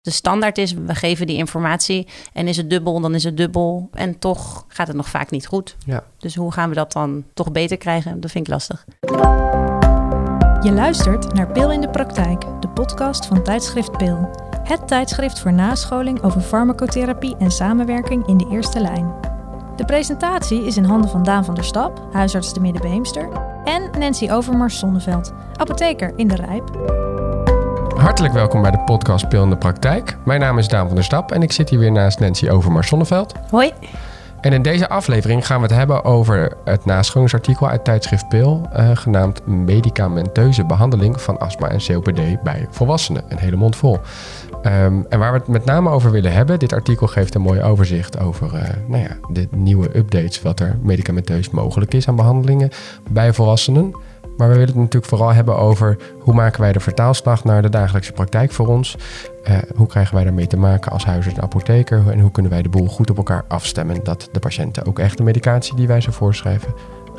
de standaard is, we geven die informatie en is het dubbel, dan is het dubbel. En toch gaat het nog vaak niet goed. Ja. Dus hoe gaan we dat dan toch beter krijgen? Dat vind ik lastig. Je luistert naar Pil in de Praktijk, de podcast van tijdschrift Pil. Het tijdschrift voor nascholing over farmacotherapie en samenwerking in de eerste lijn. De presentatie is in handen van Daan van der Stap, huisarts de Middenbeemster, en Nancy Overmars Zonneveld, apotheker in de Rijp. Hartelijk welkom bij de podcast Pil in de Praktijk. Mijn naam is Daan van der Stap en ik zit hier weer naast Nancy Overmars Zonneveld. Hoi. En in deze aflevering gaan we het hebben over het nascholingsartikel uit tijdschrift Pil, eh, genaamd Medicamenteuze behandeling van astma en COPD bij volwassenen. Een hele mond vol. Ehm, en waar we het met name over willen hebben, dit artikel geeft een mooi overzicht over eh, nou ja, de nieuwe updates, wat er medicamenteus mogelijk is aan behandelingen bij volwassenen. Maar we willen het natuurlijk vooral hebben over hoe maken wij de vertaalslag naar de dagelijkse praktijk voor ons. Uh, hoe krijgen wij daarmee te maken als huisarts en apotheker? En hoe kunnen wij de boel goed op elkaar afstemmen dat de patiënten ook echt de medicatie die wij ze voorschrijven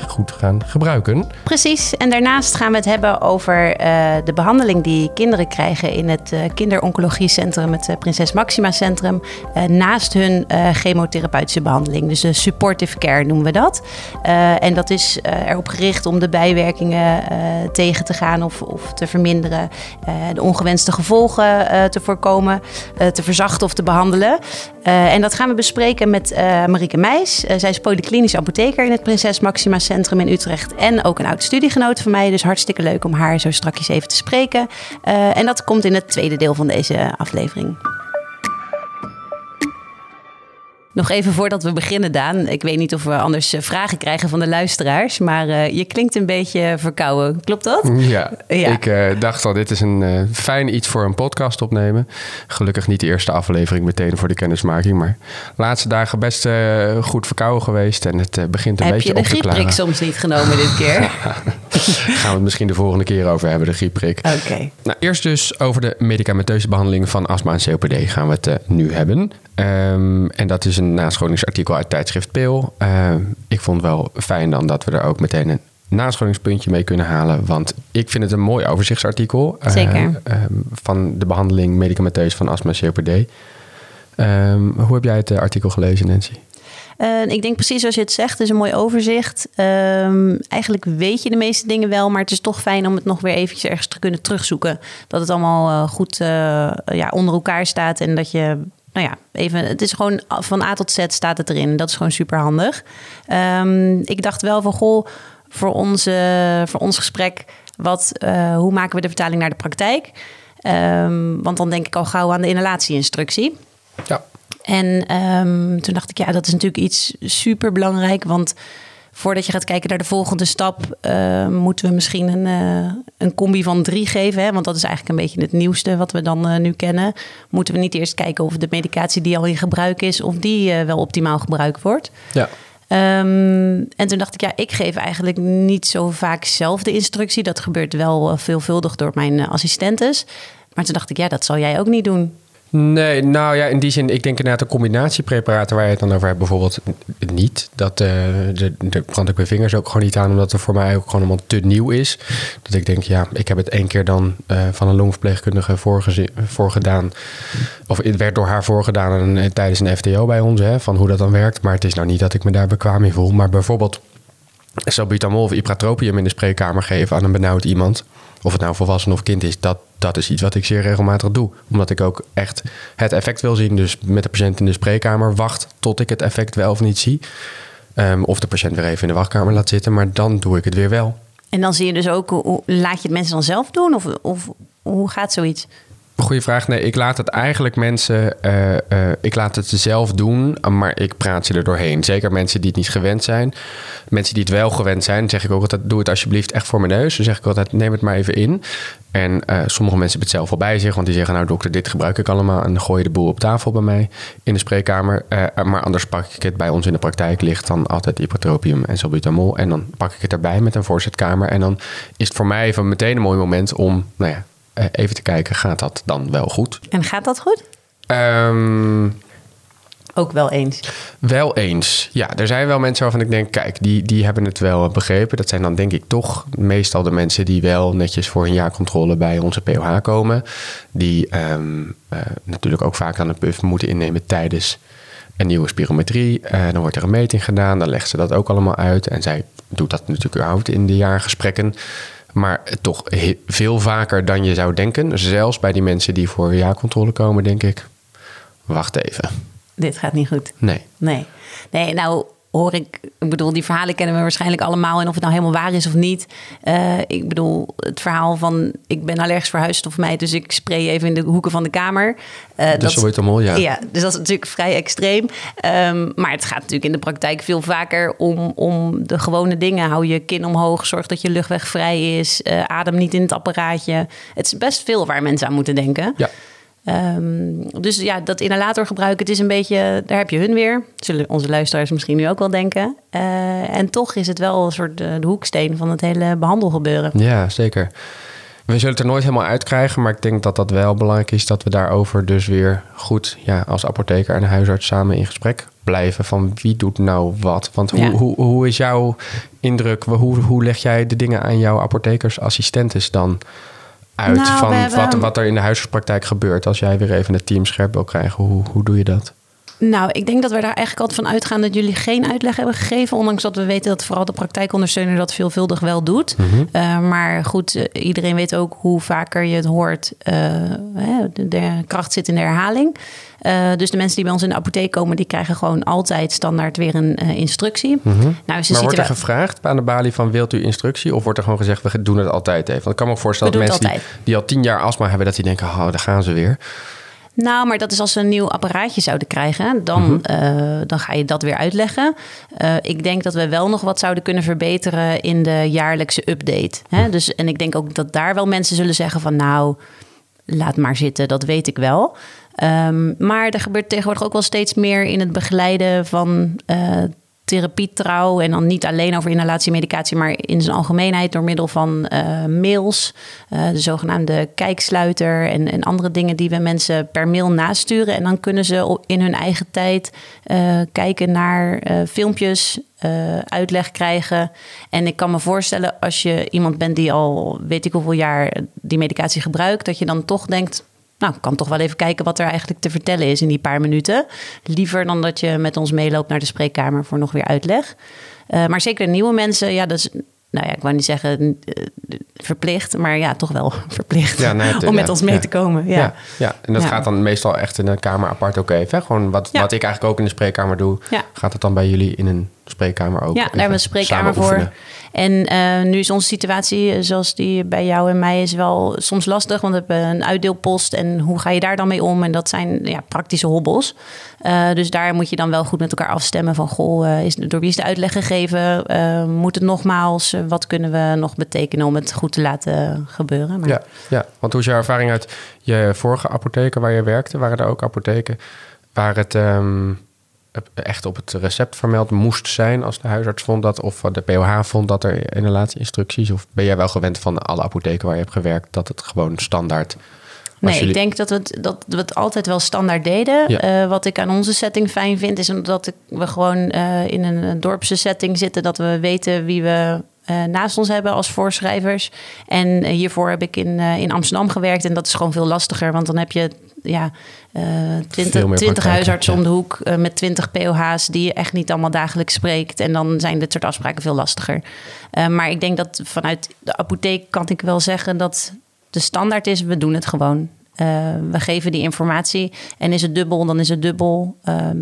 goed gaan gebruiken. Precies. En daarnaast gaan we het hebben over uh, de behandeling die kinderen krijgen in het uh, kinderoncologiecentrum, het uh, Prinses Maxima Centrum, naast hun chemotherapeutische behandeling. Dus de supportive care noemen we dat. en dat is erop gericht om de bijwerkingen tegen te gaan of, of te verminderen, de ongewenste gevolgen te voorkomen, te verzachten of te behandelen. en dat gaan we bespreken met Marieke Meijs. zij is polyklinisch apotheker in het Prinses Maxima Centrum in Utrecht. En ook een oud studiegenoot van mij. Dus hartstikke leuk om haar zo strakjes even te spreken. Uh, en dat komt in het tweede deel van deze aflevering. Nog even voordat we beginnen, Daan. Ik weet niet of we anders vragen krijgen van de luisteraars. Maar uh, je klinkt een beetje verkouden. Klopt dat? Ja, ja. ik uh, dacht al, dit is een uh, fijn iets voor een podcast opnemen. Gelukkig niet de eerste aflevering meteen voor de kennismaking. Maar de laatste dagen best goed verkouden geweest. En het begint een Heb beetje op te klaren. Heb je de griepprik soms niet genomen dit keer? Gaan we het misschien de volgende keer over hebben, de griepprik. Oké. Okay. Nou, eerst dus over de medicamenteuze behandeling van astma en COPD gaan we het nu hebben. Um, en dat is een nascholingsartikel uit tijdschrift Peel. Uh, ik vond wel fijn dan dat we er ook meteen een nascholingspuntje mee kunnen halen. Want ik vind het een mooi overzichtsartikel. Zeker. Uh, um, van de behandeling medicamenteus van astma en COPD. Um, hoe heb jij het artikel gelezen, Nancy? Uh, ik denk precies zoals je het zegt. Het is een mooi overzicht. Um, eigenlijk weet je de meeste dingen wel, maar het is toch fijn om het nog weer eventjes ergens te kunnen terugzoeken. Dat het allemaal uh, goed uh, ja, onder elkaar staat en dat je nou ja, even, het is gewoon van A tot Z staat het erin. Dat is gewoon super handig. Um, ik dacht wel van goh, voor, onze, voor ons gesprek, wat, hoe maken we de vertaling naar de praktijk? Um, want dan denk ik al gauw aan de inhalatieinstructie. Ja. En um, toen dacht ik, ja, dat is natuurlijk iets super belangrijk. Want voordat je gaat kijken naar de volgende stap, uh, moeten we misschien een, uh, een combi van drie geven. Hè? Want dat is eigenlijk een beetje het nieuwste wat we dan uh, nu kennen. Moeten we niet eerst kijken of de medicatie die al in gebruik is, of die wel optimaal gebruikt wordt. Ja. Um, en toen dacht ik, ja, ik geef eigenlijk niet zo vaak zelf de instructie. Dat gebeurt wel veelvuldig door mijn assistentes. Maar toen dacht ik, ja, dat zal jij ook niet doen. Nee, nou ja, in die zin, ik denk inderdaad een combinatiepreparaten waar je het dan over hebt, bijvoorbeeld niet. Dat, uh, de, de brand ik mijn vingers ook gewoon niet aan, omdat het voor mij ook gewoon allemaal te nieuw is. Dat ik denk, ja, ik heb het één keer dan uh, van een longverpleegkundige voorgedaan. Of het werd door haar voorgedaan en, tijdens een FTO bij ons, hè, van hoe dat dan werkt. Maar het is nou niet dat ik me daar bekwaam in voel. Maar bijvoorbeeld salbutamol of ipratropium in de spreekkamer geven aan een benauwd iemand of het nou volwassen of kind is, dat, dat is iets wat ik zeer regelmatig doe. Omdat ik ook echt het effect wil zien. Dus met de patiënt in de spreekkamer wacht tot ik het effect wel of niet zie. Um, of de patiënt weer even in de wachtkamer laat zitten, maar dan doe ik het weer wel. En dan zie je dus ook, hoe, laat je het mensen dan zelf doen? Of, of hoe gaat zoiets? Goeie vraag. Nee, ik laat het eigenlijk mensen. Uh, uh, ik laat het zelf doen, maar ik praat ze er doorheen. Zeker mensen die het niet gewend zijn. Mensen die het wel gewend zijn, zeg ik ook altijd: doe het alsjeblieft echt voor mijn neus. Dan zeg ik altijd: neem het maar even in. En uh, sommige mensen hebben het zelf al bij zich, want die zeggen: Nou, dokter, dit gebruik ik allemaal. En gooi je de boel op tafel bij mij in de spreekkamer. maar anders pak ik het bij ons in de praktijk, ligt dan altijd ipratropium en salbutamol. En dan pak ik het erbij met een voorzetkamer. En dan is het voor mij even meteen een mooi moment om, nou ja even te kijken, gaat dat dan wel goed? En gaat dat goed? Um, Ook wel eens. Wel eens. Ja, er zijn wel mensen waarvan ik denk, kijk, die, die hebben het wel begrepen. Dat zijn dan denk ik toch meestal de mensen die wel netjes voor een jaarcontrole bij onze POH komen. Die ehm, eh, natuurlijk ook vaak aan een puff moeten innemen tijdens een nieuwe spirometrie. Uh, dan wordt er een meting gedaan, dan legt ze dat ook allemaal uit. En zij doet dat natuurlijk überhaupt in de jaargesprekken. Maar toch veel vaker dan je zou denken. Zelfs bij die mensen die voor jaarcontrole komen, denk ik. Wacht even. Dit gaat niet goed. Nee. Nee. Nee, nou hoor ik, ik bedoel, die verhalen kennen we waarschijnlijk allemaal. En of het nou helemaal waar is of niet. Uh, ik bedoel, het verhaal van ik ben allergisch voor huisstofmijt, dus ik spray even in de hoeken van de kamer. Uh, dus zo het mooi, ja. Ja, dus dat is natuurlijk vrij extreem. Um, maar het gaat natuurlijk in de praktijk veel vaker om, om de gewone dingen. Hou je kin omhoog, zorg dat je luchtweg vrij is, uh, adem niet in het apparaatje. Het is best veel waar mensen aan moeten denken. Ja. Um, dus ja, dat inhalatorgebruik, het is een beetje, daar heb je hun weer. Zullen onze luisteraars misschien nu ook wel denken. Uh, en toch is het wel een soort de, de, hoeksteen van het hele behandelgebeuren. Ja, zeker. We zullen het er nooit helemaal uitkrijgen, maar ik denk dat dat wel belangrijk is dat we daarover dus weer goed ja, als apotheker en huisarts samen in gesprek blijven van wie doet nou wat. Want hoe, ja. hoe, hoe is jouw indruk? Hoe, hoe leg jij de dingen aan jouw apothekersassistentes dan? Uit Nou, van hebben- wat, wat er in de huisartspraktijk gebeurt. Als jij weer even het team scherp wil krijgen, hoe, hoe doe je dat? Nou, ik denk dat we daar eigenlijk altijd van uitgaan dat jullie geen uitleg hebben gegeven. Ondanks dat we weten dat vooral de praktijkondersteuner dat veelvuldig wel doet. Eh, maar goed, eh, iedereen weet ook hoe vaker je het hoort. eh, de, de kracht zit in de herhaling. Dus de mensen die bij ons in de apotheek komen, die krijgen gewoon altijd standaard weer een instructie. Nou, is de maar wordt er situa- gevraagd aan de balie van wilt u instructie? Of wordt er gewoon gezegd we doen het altijd even? Want ik kan me voorstellen We dat mensen die al tien jaar astma hebben, dat die denken, oh, daar gaan ze weer. Nou, maar dat is als ze een nieuw apparaatje zouden krijgen, dan, eh, dan ga je dat weer uitleggen. Eh, ik denk dat we wel nog wat zouden kunnen verbeteren in de jaarlijkse update. Hè? Dus, en ik denk ook dat daar wel mensen zullen zeggen van nou, laat maar zitten, dat weet ik wel. Ehm, maar er gebeurt tegenwoordig ook wel steeds meer in het begeleiden van therapietrouw. En dan niet alleen over inhalatiemedicatie, maar in zijn algemeenheid door middel van eh, mails. eh, de zogenaamde kijksluiter en, en andere dingen die we mensen per mail nasturen. En dan kunnen ze in hun eigen tijd eh, kijken naar filmpjes, uitleg krijgen. En ik kan me voorstellen als je iemand bent die al weet ik hoeveel jaar die medicatie gebruikt, dat je dan toch denkt. Nou, ik kan toch wel even kijken wat er eigenlijk te vertellen is in die paar minuten. Liever dan dat je met ons meeloopt naar de spreekkamer voor nog weer uitleg. Eh, maar zeker nieuwe mensen, ja, dat is, nou ja, ik wou niet zeggen eh, verplicht, maar ja, toch wel verplicht Ja, nee, het- om met ja, ons mee ja. te komen. Ja. Ja, ja. en dat gaat dan meestal echt in een kamer apart ook even. hè? Gewoon wat, wat ik eigenlijk ook in de spreekkamer doe, gaat het dan bij jullie in een spreekkamer ook? Ja, daar hebben we een spreekkamer voor. oefenen? En eh, nu is onze situatie, eh, zoals die bij jou en mij, is wel soms lastig. Want we hebben een uitdeelpost en hoe ga je daar dan mee om? En dat zijn ja, praktische hobbels. Eh, dus daar moet je dan wel goed met elkaar afstemmen van... goh, eh, is, door wie is de uitleg gegeven? Moet het nogmaals? Wat kunnen we nog betekenen om het goed te laten gebeuren? Maar, Ja, ja, want hoe is jouw ervaring uit je vorige apotheken waar je werkte? Waren er ook apotheken waar het ehm, echt op het recept vermeld moest zijn als de huisarts vond dat, of de POH vond dat er inhalatieinstructies? Of ben jij wel gewend van alle apotheken waar je hebt gewerkt dat het gewoon standaard? Nee, jullie- ik denk dat we, het, dat we het altijd wel standaard deden. Ja. Eh, wat ik aan onze setting fijn vind, is omdat we gewoon eh, in een, dorpse setting zitten. Dat we weten wie we eh, naast ons hebben als voorschrijvers. En eh, hiervoor heb ik in, eh, in Amsterdam gewerkt. En dat is gewoon veel lastiger. Want dan heb je ja, Veel 20, meer 20 praktijken, huisartsen ja. om de hoek eh, met 20 POH's die je echt niet allemaal dagelijks spreekt. En dan zijn dit soort afspraken veel lastiger. Eh, maar ik denk dat vanuit de apotheek kan ik wel zeggen dat de standaard is, we doen het gewoon. Eh, we geven die informatie en is het dubbel, dan is het dubbel. Ehm,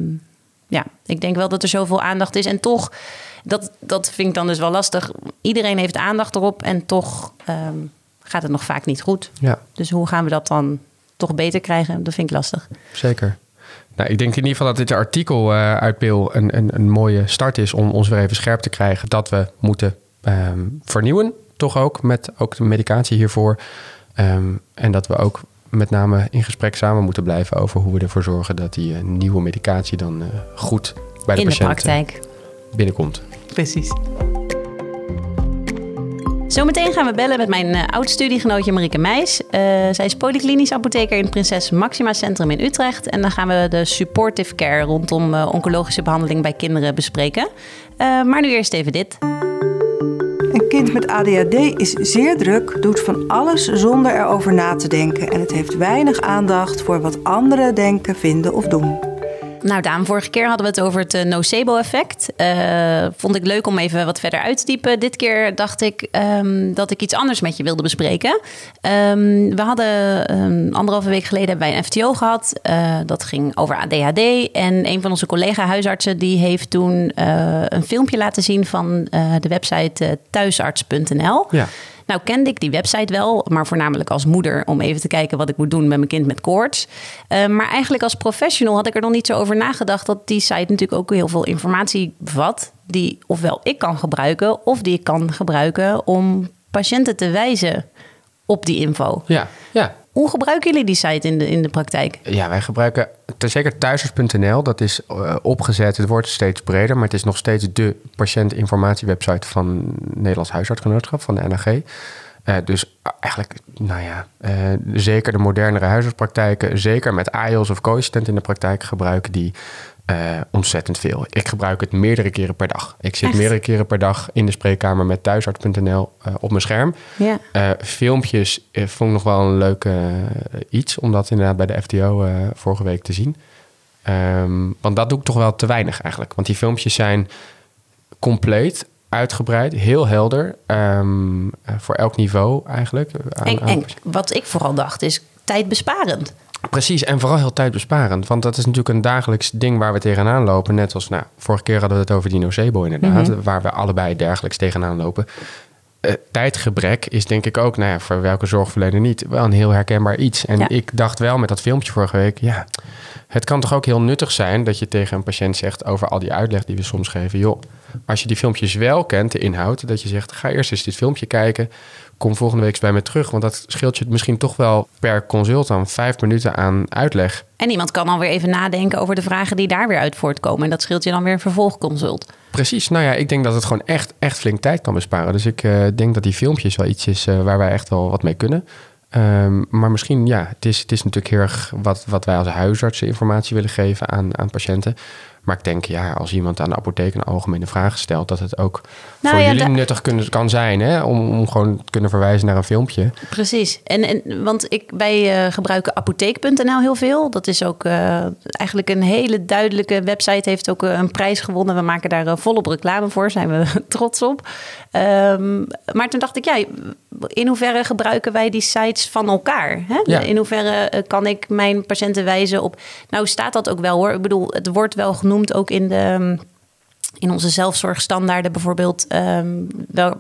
ja, ik denk wel dat er zoveel aandacht is. En toch, dat, dat vind ik dan dus wel lastig. Iedereen heeft aandacht erop en toch ehm, gaat het nog vaak niet goed. Ja, Dus hoe gaan we dat dan toch beter krijgen? Dat vind ik lastig. zeker. Nou, ik denk in ieder geval dat dit artikel eh uit Peel een, een, een mooie start is om ons weer even scherp te krijgen dat we moeten ehm, vernieuwen. Toch ook met ook de medicatie hiervoor. Ehm, en dat we ook met name in gesprek samen moeten blijven over hoe we ervoor zorgen dat die eh, nieuwe medicatie dan eh, goed bij de In de patiënt eh, praktijk. binnenkomt. Precies. Zometeen gaan we bellen met mijn uh, oud-studiegenootje Marieke Meijs. Uh, zij is polyklinisch apotheker in het Prinses Maxima Centrum in Utrecht. En dan gaan we de supportive care rondom uh, oncologische behandeling bij kinderen bespreken. maar nu eerst even dit. Een kind met ADHD is zeer druk, doet van alles zonder erover na te denken. En het heeft weinig aandacht voor wat anderen denken, vinden of doen. Nou, Daan, vorige keer hadden we het over het uh, nocebo-effect. Uh, vond ik leuk om even wat verder uit te diepen. Dit keer dacht ik um, dat ik iets anders met je wilde bespreken. Um, we hadden um, anderhalve week geleden bij een FTO gehad. Uh, dat ging over ADHD. En een van onze collega-huisartsen die heeft toen een filmpje laten zien van de website thuisarts.nl. Ja. Nou kende ik die website wel, maar voornamelijk als moeder om even te kijken wat ik moet doen met mijn kind met koorts. Uh, maar eigenlijk als professional had ik er nog niet zo over nagedacht dat die site natuurlijk ook heel veel informatie bevat die ofwel ik kan gebruiken of die ik kan gebruiken om patiënten te wijzen op die info. Ja, ja. Hoe gebruiken jullie die site in de, in de praktijk? Ja, wij gebruiken zeker thuisarts.nl. Dat is uh, opgezet. Het wordt steeds breder, maar het is nog steeds de patiëntinformatiewebsite van Nederlands Huisartsgenootschap, van de NAG. Uh, dus eigenlijk, nou ja, uh, zeker de modernere huisartspraktijken, zeker met AIOS of co-assistent in de praktijk gebruiken die uh, ontzettend veel. Ik gebruik het meerdere keren per dag. Ik zit meerdere keren per dag in de spreekkamer met thuisarts.nl uh, op mijn scherm. Ja. Uh, filmpjes vond ik nog wel een leuk iets, om dat inderdaad bij de FTO vorige week te zien. Um, want dat doe ik toch wel te weinig eigenlijk. Want die filmpjes zijn compleet, uitgebreid, heel helder. Um, voor elk niveau eigenlijk. Aan, en, en wat ik vooral dacht is tijdbesparend. Precies, en vooral heel tijdbesparend. Want dat is natuurlijk een dagelijks ding waar we tegenaan lopen. Net als, nou, vorige keer hadden we het over die nocebo inderdaad. Mm -hmm. Waar we allebei dergelijks tegenaan lopen. Uh, tijdgebrek is denk ik ook, nou ja, voor welke zorgverlener niet, wel een heel herkenbaar iets. En ja. ik dacht wel met dat filmpje vorige week, ja, het kan toch ook heel nuttig zijn dat je tegen een patiënt zegt over al die uitleg die we soms geven. Joh, als je die filmpjes wel kent, de inhoud, dat je zegt, ga eerst eens dit filmpje kijken kom volgende week eens bij me terug. Want dat scheelt je misschien toch wel per consult dan vijf minuten aan uitleg. En iemand kan dan weer even nadenken over de vragen die daar weer uit voortkomen. En dat scheelt je dan weer een vervolgconsult. Precies. Nou ja, ik denk dat het gewoon echt, echt flink tijd kan besparen. Dus ik uh, denk dat die filmpjes wel iets is uh, waar wij echt wel wat mee kunnen. Um, maar misschien, ja, het is, het is natuurlijk heel erg wat, wat wij als huisartsen informatie willen geven aan, aan patiënten. Maar ik denk, ja, als iemand aan de apotheek een algemene vraag stelt, dat het ook nou, voor ja, jullie nuttig kunnen, kan zijn, hè? Om, om gewoon te kunnen verwijzen naar een filmpje. Precies. En, en want ik, wij uh, gebruiken apotheek.nl heel veel. Dat is ook uh, eigenlijk een hele duidelijke website, heeft ook uh, een prijs gewonnen. We maken daar volop reclame voor, zijn we trots op. Um, maar toen dacht ik, ja, in hoeverre gebruiken wij die sites van elkaar? Hè? Ja. In hoeverre kan ik mijn patiënten wijzen op. Nou, staat dat ook wel hoor. Ik bedoel, het wordt wel genoemd ook in de. In onze zelfzorgstandaarden bijvoorbeeld, wel,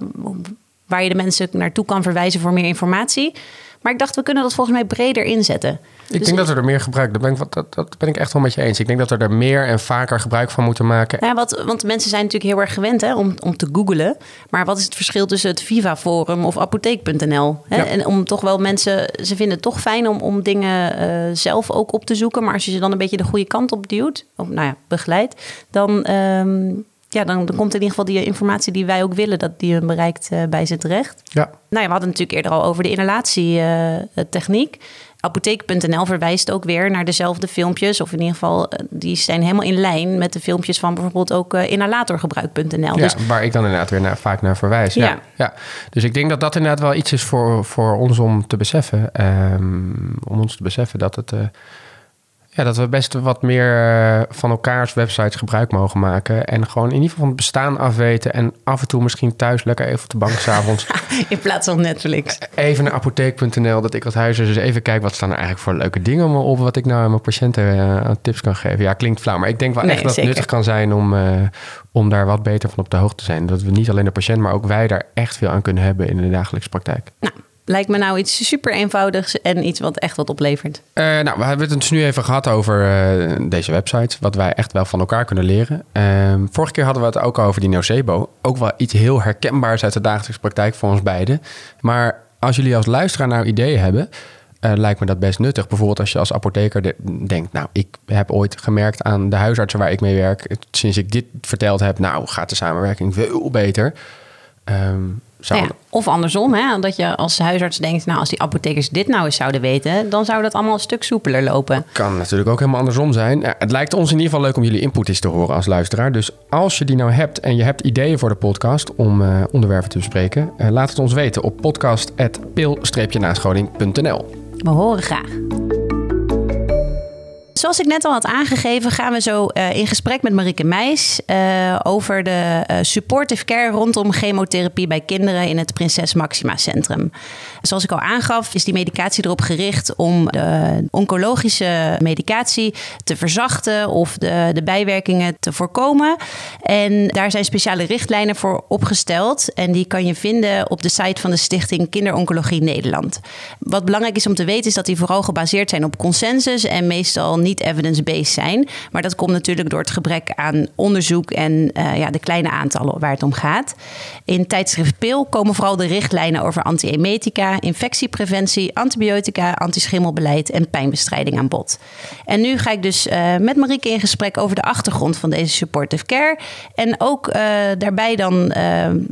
waar je de mensen naartoe kan verwijzen voor meer informatie. Maar ik dacht, we kunnen dat volgens mij breder inzetten. Ik dus denk dat we er meer gebruik... Dat ben, ik, dat, dat ben ik echt wel met je eens. Ik denk dat we er meer en vaker gebruik van moeten maken. Ja, wat, want mensen zijn natuurlijk heel erg gewend hè, om, om te googlen. Maar wat is het verschil tussen het Viva-forum of apotheek.nl? Ja. En om toch wel mensen... Ze vinden het toch fijn om, om dingen uh, zelf ook op te zoeken. Maar als je ze dan een beetje de goede kant op duwt... of nou ja, begeleidt... dan... Um, ja, dan, dan, komt in ieder geval die informatie die wij ook willen, dat die bereikt uh, bij ze terecht. Ja. Nou ja, we hadden natuurlijk eerder al over de inhalatietechniek. Uh, Apotheek.nl verwijst ook weer naar dezelfde filmpjes. Of in ieder geval, die zijn helemaal in lijn met de filmpjes van bijvoorbeeld ook inhalatorgebruik.nl. Ja, dus, waar ik dan inderdaad weer naar, vaak naar verwijs. Ja. ja. Ja, Dus ik denk dat dat inderdaad wel iets is voor, voor ons om te beseffen. Um, om ons te beseffen dat het... Ja, dat we best wat meer uh, van elkaars websites gebruik mogen maken. En gewoon in ieder geval van het bestaan afweten. En af en toe misschien thuis lekker even op de bank s'avonds. in plaats van Netflix. Even naar apotheek.nl, dat ik als huisarts dus even kijk... wat staan er eigenlijk voor leuke dingen op... wat ik nou aan mijn patiënten uh, tips kan geven. Ja, klinkt flauw, maar ik denk wel nee, echt dat het nuttig kan zijn... om, uh, om daar wat beter van op de hoogte te zijn. Dat we niet alleen de patiënt, maar ook wij daar echt veel aan kunnen hebben... in de dagelijkse praktijk. Nou lijkt me nou iets super eenvoudigs en iets wat echt wat oplevert. Uh, nou, we hebben het dus nu even gehad over uh, deze website, wat wij echt wel van elkaar kunnen leren. Uh, vorige keer hadden we het ook over die nocebo. Ook wel iets heel herkenbaars uit de dagelijkse praktijk voor ons beiden. Maar als jullie als luisteraar nou ideeën hebben, uh, lijkt me dat best nuttig. Bijvoorbeeld als je als apotheker de, denkt... nou, ik heb ooit gemerkt aan de huisartsen waar ik mee werk... sinds ik dit verteld heb, nou, gaat de samenwerking veel beter... Um, Zou Nou ja, of andersom, hè, dat je als huisarts denkt, nou als die apothekers dit nou eens zouden weten, dan zou dat allemaal een stuk soepeler lopen. Kan natuurlijk ook helemaal andersom zijn. Ja, het lijkt ons in ieder geval leuk om jullie input eens te horen als luisteraar. Dus als je die nou hebt en je hebt ideeën voor de podcast om eh, onderwerpen te bespreken, eh, laat het ons weten op podcast.pil-nascholing.nl. We horen graag. Zoals ik net al had aangegeven, gaan we zo uh, in gesprek met Marieke Meijs uh, over de uh, supportive care rondom chemotherapie bij kinderen in het Prinses Maxima Centrum. Zoals ik al aangaf, is die medicatie erop gericht om de oncologische medicatie te verzachten of de, de bijwerkingen te voorkomen. En daar zijn speciale richtlijnen voor opgesteld. En die kan je vinden op de site van de Stichting Kinderoncologie Nederland. Wat belangrijk is om te weten, is dat die vooral gebaseerd zijn op consensus en meestal niet evidence-based zijn. Maar dat komt natuurlijk door het gebrek aan onderzoek en uh, ja, de kleine aantallen waar het om gaat. In tijdschrift Pil komen vooral de richtlijnen over antiemetica, infectiepreventie, antibiotica, antischimmelbeleid en pijnbestrijding aan bod. En nu ga ik dus uh, met Marieke in gesprek over de achtergrond van deze supportive care. En ook uh, daarbij dan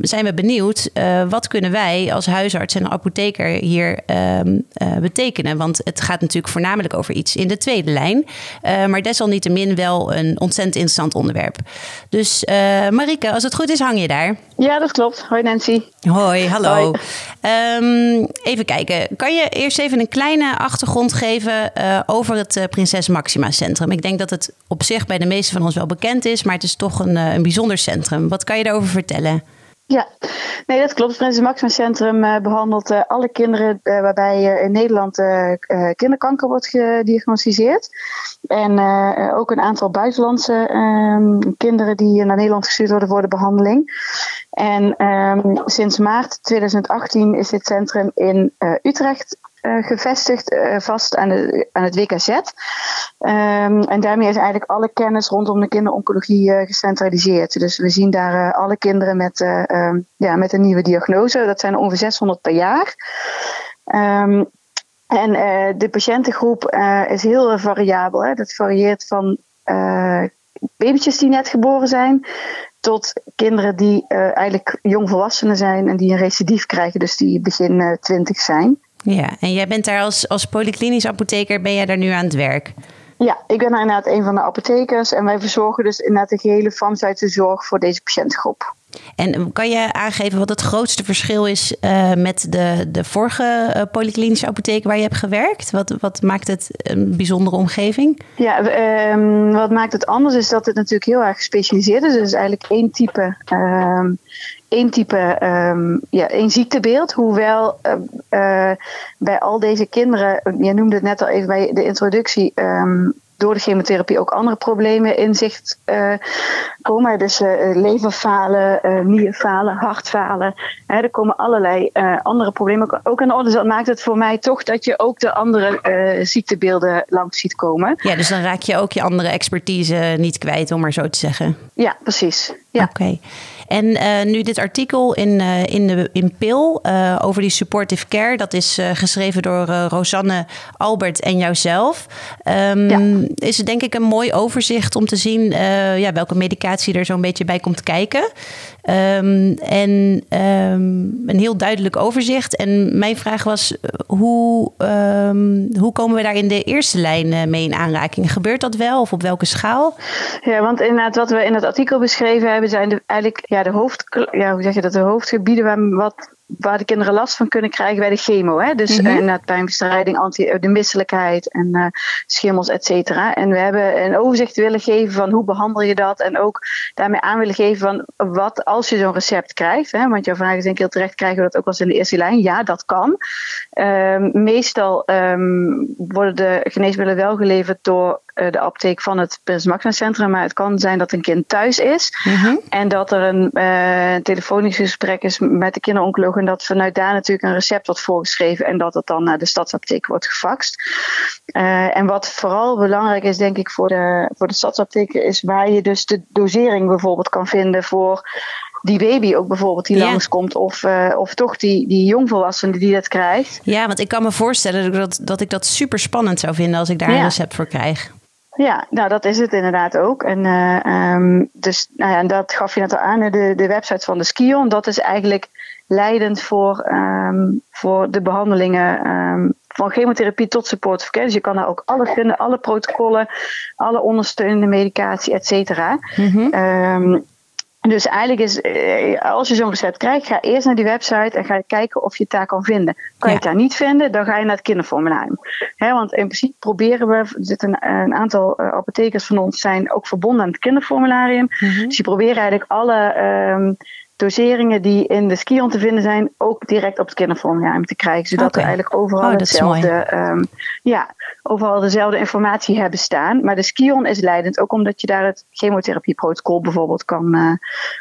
zijn we benieuwd, wat kunnen wij als huisarts en apotheker hier ehm, betekenen? Want het gaat natuurlijk voornamelijk over iets in de tweede lijn. Maar desalniettemin wel een ontzettend interessant onderwerp. Dus Marike, als het goed is, hang je daar. Ja, dat klopt. Hoi Nancy. Hoi, hallo. Hoi. Um, even kijken. Kan je eerst even een kleine achtergrond geven uh, over het Prinses Maxima Centrum? Ik denk dat het op zich bij de meesten van ons wel bekend is, maar het is toch een, een bijzonder centrum. Wat kan je daarover vertellen? Ja, nee, dat klopt. Het Prinses Maxima Centrum behandelt alle kinderen waarbij in Nederland kinderkanker wordt gediagnosticeerd. En ook een aantal buitenlandse ehm, kinderen die naar Nederland gestuurd worden voor de behandeling. En um, sinds maart 2018 is dit centrum in Utrecht uh, gevestigd, uh, vast aan, de, aan het WKZ. Um, en daarmee is eigenlijk alle kennis rondom de kinderoncologie gecentraliseerd. Dus we zien daar alle kinderen met, um, ja, met een nieuwe diagnose. Dat zijn ongeveer 600 per jaar. En de patiëntengroep is heel variabel. Hè. Dat varieert van babytjes die net geboren zijn, tot kinderen die eigenlijk jongvolwassenen zijn en die een recidief krijgen, dus die begin twintig zijn. Ja, en jij bent daar als, als polyklinisch apotheker, ben jij daar nu aan het werk? Ja, ik ben inderdaad een van de apothekers en wij verzorgen dus inderdaad de gehele farmaceutische zorg voor deze patiëntgroep. En kan je aangeven wat het grootste verschil is uh, met de, de vorige uh, polyklinische apotheek waar je hebt gewerkt? Wat, wat maakt het een bijzondere omgeving? Ja, um, wat maakt het anders is dat het natuurlijk heel erg gespecialiseerd is. Dus eigenlijk één type um, één type, um, ja, één ziektebeeld. Hoewel uh, bij al deze kinderen, je noemde het net al even bij de introductie, door de chemotherapie ook andere problemen in zicht uh, komen. Dus uh, leverfalen, uh, nierfalen, hartfalen. Hè, er komen allerlei andere problemen ook aan de orde. Dus dat maakt het voor mij toch dat je ook de andere ziektebeelden langs ziet komen. Ja, dus dan raak je ook je andere expertise niet kwijt, om maar zo te zeggen. Ja, precies. Ja. Oké. Okay. En uh, nu dit artikel in, uh, in, de, in PIL uh, over die supportive care, dat is geschreven door Rosanne, Albert en jouzelf. Um, ja. Is het denk ik een mooi overzicht om te zien ja, welke medicatie er zo'n beetje bij komt kijken. Um, en um, een heel duidelijk overzicht. En mijn vraag was: hoe, hoe komen we daar in de eerste lijn mee in aanraking? Gebeurt dat wel of op welke schaal? Ja, want inderdaad, wat we in het artikel beschreven hebben, zijn de, eigenlijk ja, de, hoofd, ja, hoe zeg je dat, de hoofdgebieden waar, wat, waar de kinderen last van kunnen krijgen bij de chemo. Hè? Dus mm -hmm. uh, pijnbestrijding, anti, de misselijkheid en uh, schimmels, et cetera. En we hebben een overzicht willen geven van hoe behandel je dat. En ook daarmee aan willen geven van wat als je zo'n recept krijgt. Hè? Want jouw vraag is denk ik heel terecht, krijgen we dat ook als in de eerste lijn? Ja, dat kan. Um, meestal um, worden de geneesmiddelen wel geleverd door uh, de apotheek van het Prins Maxima Centrum. Maar het kan zijn dat een kind thuis is. Mm -hmm. En dat er een uh, telefonisch gesprek is met de kinderoncoloog. En dat vanuit daar natuurlijk een recept wordt voorgeschreven. En dat het dan naar de stadsapotheek wordt gefaxt. Uh, en wat vooral belangrijk is, denk ik, voor de, voor de stadsapotheken. Is waar je dus de dosering bijvoorbeeld kan vinden voor die baby ook bijvoorbeeld die ja. langskomt. Of, uh, of toch die, die jongvolwassene die dat krijgt. Ja, want ik kan me voorstellen dat, dat ik dat super spannend zou vinden als ik daar ja. een recept voor krijg. Ja, nou dat is het inderdaad ook. En uh, um, dus nou ja, dat gaf je net al aan, de, de website van de Skion. Dat is eigenlijk leidend voor, ehm, voor de behandelingen um, van chemotherapie tot support care. Dus je kan daar ook alles vinden, alle protocollen, alle ondersteunende medicatie, et cetera. Mm dus eigenlijk is, eh, als je zo'n recept krijgt, ga eerst naar die website en ga kijken of je het daar kan vinden. Kan je het daar niet vinden, dan ga je naar het kinderformularium. want in principe proberen we, er zitten een, een aantal uh, apothekers van ons zijn ook verbonden aan het kinderformularium. Mhm. Dus die proberen eigenlijk alle um, doseringen die in de skion te vinden zijn, ook direct op het kinderformularium te krijgen. Zodat we eigenlijk overal oh, hetzelfde, um, ja, overal dezelfde informatie hebben staan. Maar de skion is leidend, ook omdat je daar het chemotherapieprotocol bijvoorbeeld kan, uh,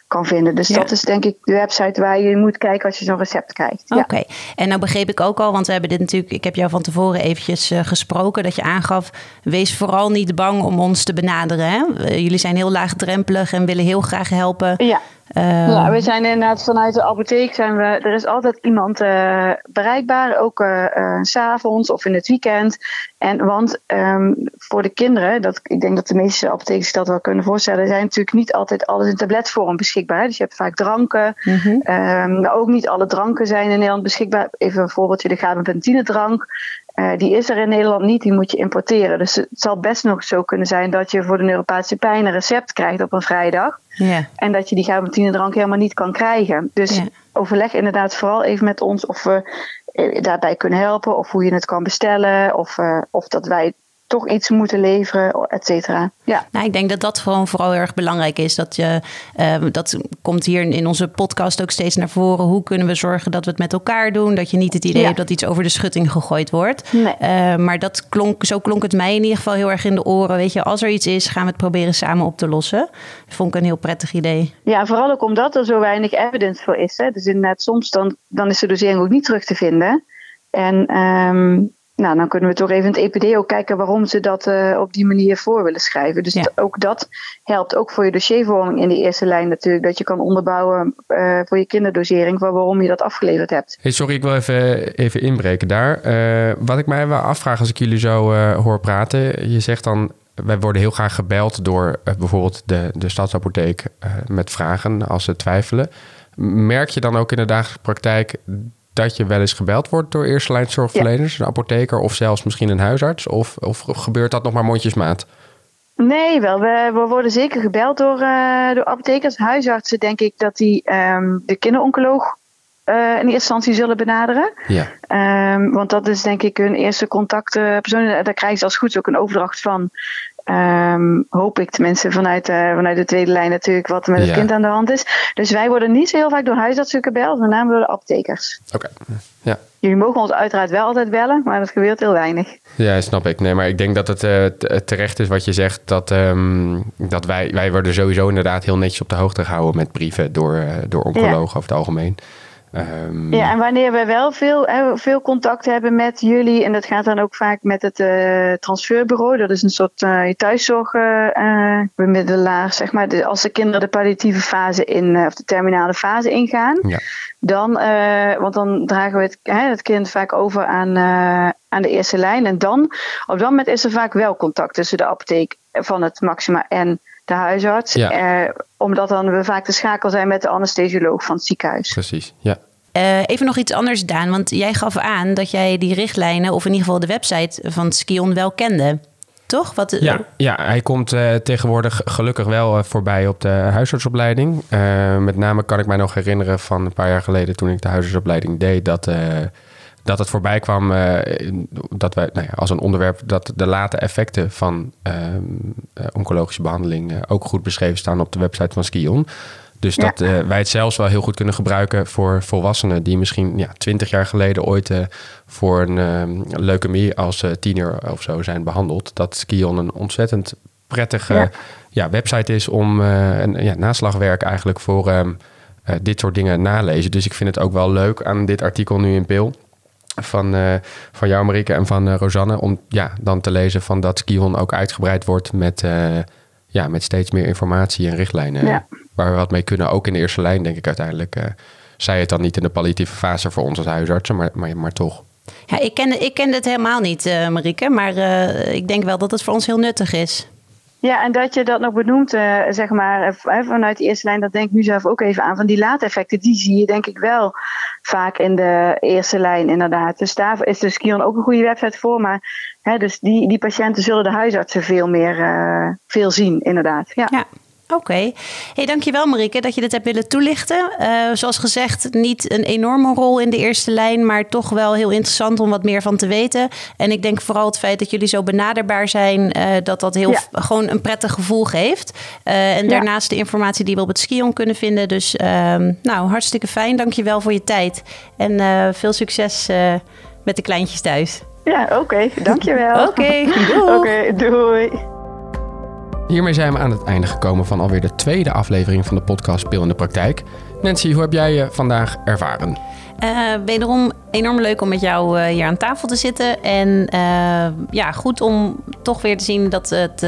kan vinden. Dus dat is denk ik de website waar je moet kijken als je zo'n recept krijgt. Oké, en nou begreep ik ook al, want we hebben dit natuurlijk, ik heb jou van tevoren eventjes uh, gesproken, dat je aangaf, wees vooral niet bang om ons te benaderen. Hè? Jullie zijn heel laagdrempelig en willen heel graag helpen. Ja. Uh, ja, we zijn inderdaad vanuit de apotheek zijn we. Er is altijd iemand uh, bereikbaar, ook uh, s s'avonds of in het weekend. En want um, voor de kinderen, dat, ik denk dat de meeste apothekers dat wel kunnen voorstellen, zijn natuurlijk niet altijd alles in tabletvorm beschikbaar. Dus je hebt vaak dranken, mm -hmm. um, maar ook niet alle dranken zijn in Nederland beschikbaar. Even een voorbeeldje: de gabapentinedrank. drank. Uh, die is er in Nederland niet, die moet je importeren. Dus het zal best nog zo kunnen zijn dat je voor de neuropathische pijn een recept krijgt op een vrijdag. Yeah. En dat je die gabapentinedrank helemaal niet kan krijgen. Dus yeah. overleg inderdaad vooral even met ons of we eh, daarbij kunnen helpen. Of hoe je het kan bestellen. Of, uh, of dat wij toch iets moeten leveren, et cetera. Ja. Nou, ik denk dat dat gewoon vooral erg belangrijk is. Dat, je, uh, dat komt hier in onze podcast ook steeds naar voren. Hoe kunnen we zorgen dat we het met elkaar doen? Dat je niet het idee ja. hebt dat iets over de schutting gegooid wordt. Nee. Uh, maar dat klonk, zo klonk het mij in ieder geval heel erg in de oren. Weet je, als er iets is, gaan we het proberen samen op te lossen. Dat vond ik een heel prettig idee. Ja, vooral ook omdat er zo weinig evidence voor is. Hè. Dus inderdaad, soms dan, dan is de dosering ook niet terug te vinden. En um, nou, dan kunnen we toch even in het EPD ook kijken waarom ze dat uh, op die manier voor willen schrijven. Dus ja. ook dat helpt ook voor je dossiervorming in de eerste lijn natuurlijk. Dat je kan onderbouwen uh, voor je kinderdosering van waarom je dat afgeleverd hebt. Hey, sorry, ik wil even, even inbreken daar. Uh, wat ik mij wel afvraag als ik jullie zo hoor praten. Je zegt dan, wij worden heel graag gebeld door bijvoorbeeld de, de stadsapotheek met vragen als ze twijfelen. Merk je dan ook in de dagelijkse praktijk dat je wel eens gebeld wordt door eerste lijn zorgverleners, ja. een apotheker of zelfs misschien een huisarts? Of, of gebeurt dat nog maar mondjesmaat? Nee, wel. We, we worden zeker gebeld door, uh, door apothekers. Huisartsen denk ik dat die um, de kinderoncoloog uh, in eerste instantie zullen benaderen. Ja. Um, want dat is denk ik hun eerste contactpersoon. Daar krijgen ze als goed ook een overdracht van. Um, hoop ik tenminste vanuit, uh, vanuit de tweede lijn natuurlijk wat er met het kind aan de hand is. Dus wij worden niet zo heel vaak door huisartsen gebeld, met name door de apothekers. Oké, okay. ja. Jullie mogen ons uiteraard wel altijd bellen, maar dat gebeurt heel weinig. Ja, snap ik. Nee, maar ik denk dat het uh, terecht is wat je zegt. Dat, um, dat wij, wij worden sowieso inderdaad heel netjes op de hoogte gehouden met brieven door, uh, door oncologen ja. over het algemeen. Um... Ja, en wanneer we wel veel, veel contact hebben met jullie, en dat gaat dan ook vaak met het uh, transferbureau, dat is een soort uh, thuiszorgbemiddelaar, uh, zeg maar. De, als de kinderen de palliatieve fase in, of de terminale fase ingaan, ja. dan, want dan dragen we het, hè, het kind vaak over aan, aan de eerste lijn. En dan, op dat moment is er vaak wel contact tussen de apotheek van het Maxima en de huisarts. Ja. Eh, omdat dan we vaak de schakel zijn met de anesthesioloog van het ziekenhuis. Precies, ja. Uh, even nog iets anders, Daan. Want jij gaf aan dat jij die richtlijnen, of in ieder geval de website van Skion, wel kende. Toch? Wat, ja, ja, hij komt uh, tegenwoordig gelukkig wel uh, voorbij op de huisartsopleiding. met name kan ik mij nog herinneren van een paar jaar geleden toen ik de huisartsopleiding deed, dat dat het voorbij kwam dat wij, nou ja, als een onderwerp, dat de late effecten van uh, oncologische behandeling ook goed beschreven staan op de website van Skion. Dus ja. dat wij het zelfs wel heel goed kunnen gebruiken voor volwassenen die misschien ja, twintig jaar geleden ooit voor een ehm, leukemie als tiener of zo zijn behandeld. Dat Skion een ontzettend prettige ja. ja website is om een ja, naslagwerk eigenlijk voor ehm, dit soort dingen nalezen. Dus ik vind het ook wel leuk aan dit artikel nu in Pil van, uh, van jou, Marieke, en van uh, Rosanne. Om ja, dan te lezen van dat Skihon ook uitgebreid wordt met, uh, ja, met steeds meer informatie en richtlijnen. Ja. Waar we wat mee kunnen, ook in de eerste lijn, denk ik uiteindelijk. zij het dan niet in de palliatieve fase voor ons als huisartsen, maar, maar, maar toch. Ja, ik ken, ik ken het helemaal niet, Marieke. Maar ik denk wel dat het voor ons heel nuttig is. Ja, en dat je dat nog benoemt, uh, zeg maar, vanuit de eerste lijn, dat denk ik nu zelf ook even aan. Van die laateffecten, die zie je denk ik wel vaak in de eerste lijn, inderdaad. Dus daar is de Skion ook een goede website voor. Maar hè, dus die, die patiënten zullen de huisartsen veel meer uh, veel zien, inderdaad. ja. ja. Oké. Hey, dankjewel Marike dat je dit hebt willen toelichten. Uh, zoals gezegd, niet een enorme rol in de eerste lijn, maar toch wel heel interessant om wat meer van te weten. En ik denk vooral het feit dat jullie zo benaderbaar zijn, uh, dat dat heel gewoon een prettig gevoel geeft. Uh, en daarnaast de informatie die we op het Skion kunnen vinden. Dus ehm, nou, hartstikke fijn. Dankjewel voor je tijd. En veel succes met de kleintjes thuis. Ja, oké. Okay, dankjewel. oké, okay, doei. Oké, doei. Hiermee zijn we aan het einde gekomen van alweer de tweede aflevering van de podcast Speel in de Praktijk. Nancy, hoe heb jij je vandaag ervaren? Uh, wederom enorm leuk om met jou uh, hier aan tafel te zitten. En uh, ja, goed om toch weer te zien dat, het,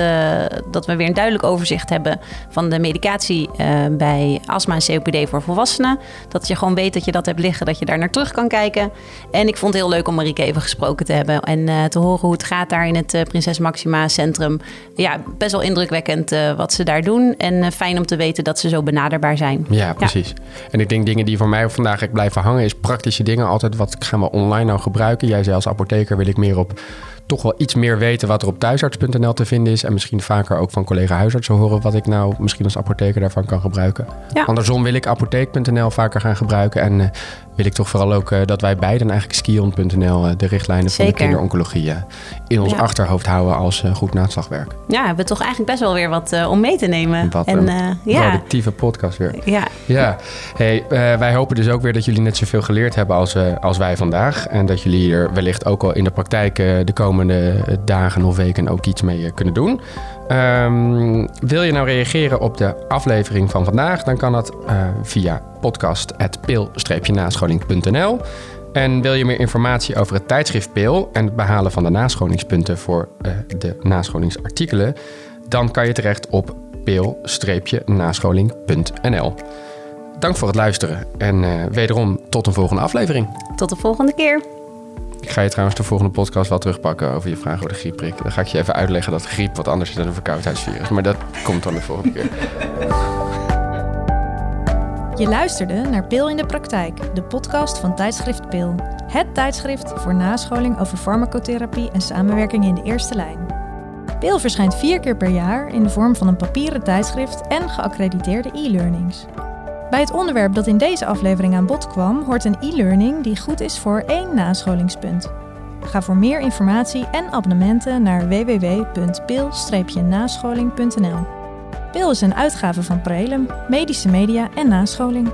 dat we weer een duidelijk overzicht hebben van de medicatie bij astma en COPD voor volwassenen. Dat je gewoon weet dat je dat hebt liggen, dat je daar naar terug kan kijken. En ik vond het heel leuk om Marieke even gesproken te hebben en te horen hoe het gaat daar in het Prinses Maxima Centrum. Ja, best wel indrukwekkend wat ze daar doen. En fijn om te weten dat ze zo benaderbaar zijn. Ja, precies. En ik denk dingen die voor mij vandaag blijven hangen is praktische dingen. Altijd wat gaan we online nou gebruiken? Jij zei als apotheker wil ik meer op toch wel iets meer weten wat er op thuisarts.nl te vinden is. En misschien vaker ook van collega huisartsen horen wat ik nou misschien als apotheker daarvan kan gebruiken. Andersom wil ik apotheek.nl vaker gaan gebruiken. En uh, wil ik toch vooral ook uh, dat wij beiden eigenlijk skion.nl uh, de richtlijnen Zeker. van de kinderoncologie in ons ja. achterhoofd houden als goed naslagwerk. Ja, we hebben toch eigenlijk best wel weer wat om mee te nemen. Wat en, een ja. productieve podcast weer. Ja. ja. Hey, wij hopen dus ook weer dat jullie net zoveel geleerd hebben als, als wij vandaag. En dat jullie hier wellicht ook al in de praktijk de komende dagen of weken ook iets mee kunnen doen. Um, wil je nou reageren op de aflevering van vandaag? Dan kan dat uh, via podcast.pil-nascholing.nl. En wil je meer informatie over het tijdschrift Pil en het behalen van de nascholingspunten voor de nascholingsartikelen? Dan kan je terecht op pil-nascholing.nl. Dank voor het luisteren en wederom tot een volgende aflevering. Tot de volgende keer. Ik ga je trouwens de volgende podcast wel terugpakken over je vraag over de griepprik. Dan ga ik je even uitleggen dat griep wat anders is dan een verkoudheidsvirus. Maar dat komt dan de volgende keer. Je luisterde naar Pil in de Praktijk, de podcast van tijdschrift Pil. Het tijdschrift voor nascholing over farmacotherapie en samenwerking in de eerste lijn. Pil verschijnt vier keer per jaar in de vorm van een papieren tijdschrift en geaccrediteerde e-learnings. Bij het onderwerp dat in deze aflevering aan bod kwam, hoort een e-learning die goed is voor één nascholingspunt. Ga voor meer informatie en abonnementen naar www.pil-nascholing.nl. Pil is een uitgave van Prelum, medische media en nascholing.